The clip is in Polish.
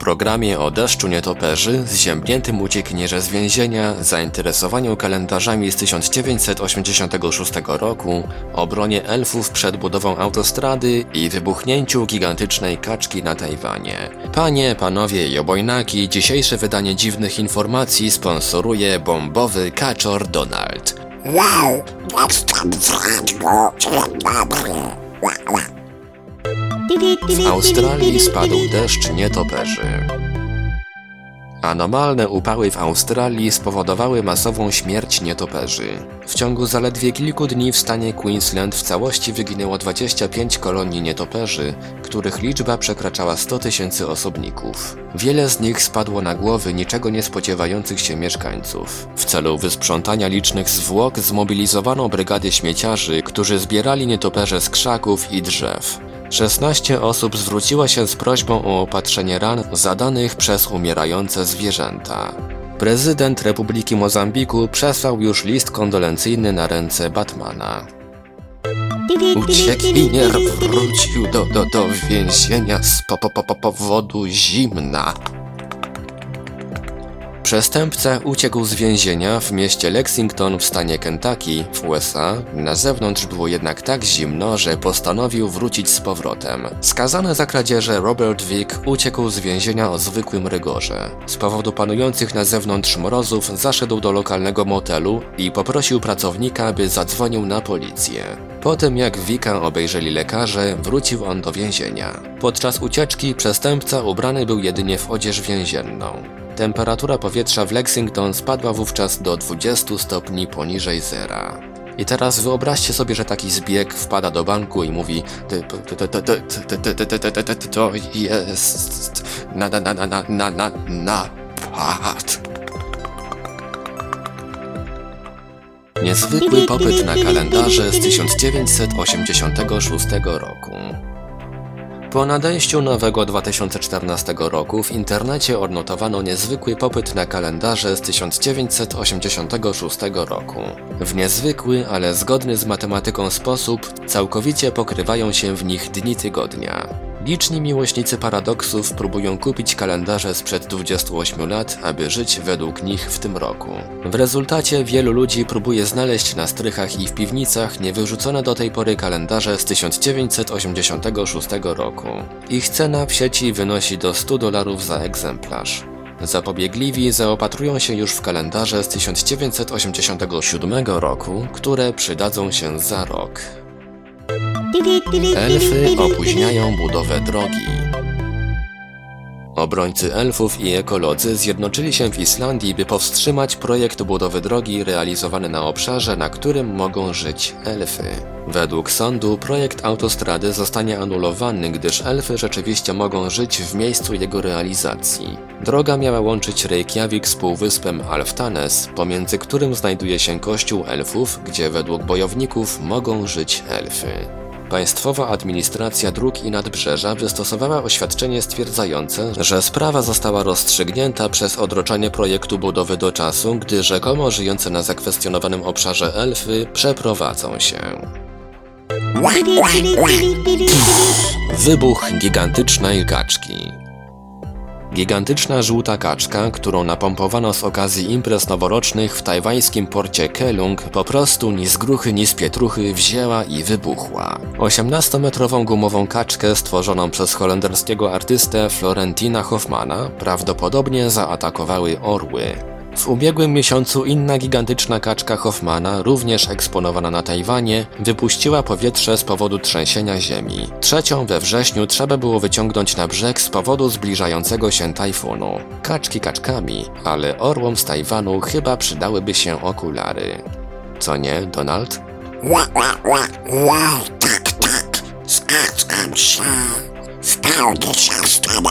Programie o deszczu nietoperzy, zziębniętym uciekinierze z więzienia, zainteresowaniu kalendarzami z 1986 roku, obronie elfów przed budową autostrady i wybuchnięciu gigantycznej kaczki na Tajwanie. Panie, panowie i obojnaki, dzisiejsze wydanie dziwnych informacji sponsoruje bombowy kaczor Donald. Wow, jestem z radio, dzień dobry. Ła, ła. W Australii spadł deszcz nietoperzy. Anomalne upały w Australii spowodowały masową śmierć nietoperzy. W ciągu zaledwie kilku dni w stanie Queensland w całości wyginęło 25 kolonii nietoperzy, których liczba przekraczała 100 tysięcy osobników. Wiele z nich spadło na głowy niczego nie spodziewających się mieszkańców. W celu wysprzątania licznych zwłok zmobilizowano brygady śmieciarzy, którzy zbierali nietoperze z krzaków i drzew. 16 osób zwróciło się z prośbą o opatrzenie ran zadanych przez umierające zwierzęta. Prezydent Republiki Mozambiku przesłał już list kondolencyjny na ręce Batmana. Uciekinier wrócił do, do, do więzienia z po, po, po powodu zimna. Przestępca uciekł z więzienia w mieście Lexington w stanie Kentucky w USA. Na zewnątrz było jednak tak zimno, że postanowił wrócić z powrotem. Skazany za kradzieże Robert Vick uciekł z więzienia o zwykłym rygorze. Z powodu panujących na zewnątrz mrozów zaszedł do lokalnego motelu i poprosił pracownika, by zadzwonił na policję. Po tym jak Wika obejrzeli lekarze, wrócił on do więzienia. Podczas ucieczki przestępca ubrany był jedynie w odzież więzienną. Temperatura powietrza w Lexington spadła wówczas do 20 stopni poniżej zera. I teraz wyobraźcie sobie, że taki zbieg wpada do banku i mówi "Ty- to- to- to- to- to- to- to- to- to- to- to jest na na na na na na na napad. Niezwykły popyt na kalendarze z 1986 roku. Po nadejściu nowego 2014 roku w internecie odnotowano niezwykły popyt na kalendarze z 1986 roku. W niezwykły, ale zgodny z matematyką sposób całkowicie pokrywają się w nich dni tygodnia. Liczni miłośnicy paradoksów próbują kupić kalendarze sprzed 28 lat, aby żyć według nich w tym roku. W rezultacie wielu ludzi próbuje znaleźć na strychach i w piwnicach niewyrzucone do tej pory kalendarze z 1986 roku. Ich cena w sieci wynosi do 100 dolarów za egzemplarz. Zapobiegliwi zaopatrują się już w kalendarze z 1987 roku, które przydadzą się za rok. Elfy opóźniają budowę drogi. Obrońcy elfów i ekolodzy zjednoczyli się w Islandii, by powstrzymać projekt budowy drogi realizowany na obszarze, na którym mogą żyć elfy. Według sądu projekt autostrady zostanie anulowany, gdyż elfy rzeczywiście mogą żyć w miejscu jego realizacji. Droga miała łączyć Reykjavik z półwyspem Alftanes, pomiędzy którym znajduje się kościół elfów, gdzie według bojowników mogą żyć elfy. Państwowa Administracja Dróg i Nadbrzeża wystosowała oświadczenie stwierdzające, że sprawa została rozstrzygnięta przez odroczenie projektu budowy do czasu, gdy rzekomo żyjące na zakwestionowanym obszarze elfy przeprowadzą się. Wybuch gigantycznej kaczki. Gigantyczna żółta kaczka, którą napompowano z okazji imprez noworocznych w tajwańskim porcie Kelung, po prostu ni z gruchy, ni z pietruchy wzięła i wybuchła. 18-metrową gumową kaczkę stworzoną przez holenderskiego artystę Florentina Hoffmana prawdopodobnie zaatakowały orły. W ubiegłym miesiącu inna gigantyczna kaczka Hoffmana, również eksponowana na Tajwanie, wypuściła powietrze z powodu trzęsienia ziemi. Trzecią we wrześniu trzeba było wyciągnąć na brzeg z powodu zbliżającego się tajfunu. Kaczki kaczkami, ale orłom z Tajwanu chyba przydałyby się okulary. Co nie, Donald? Ła, ła, ła, ła, tak, tak. Zgadzam się. W się z tobą.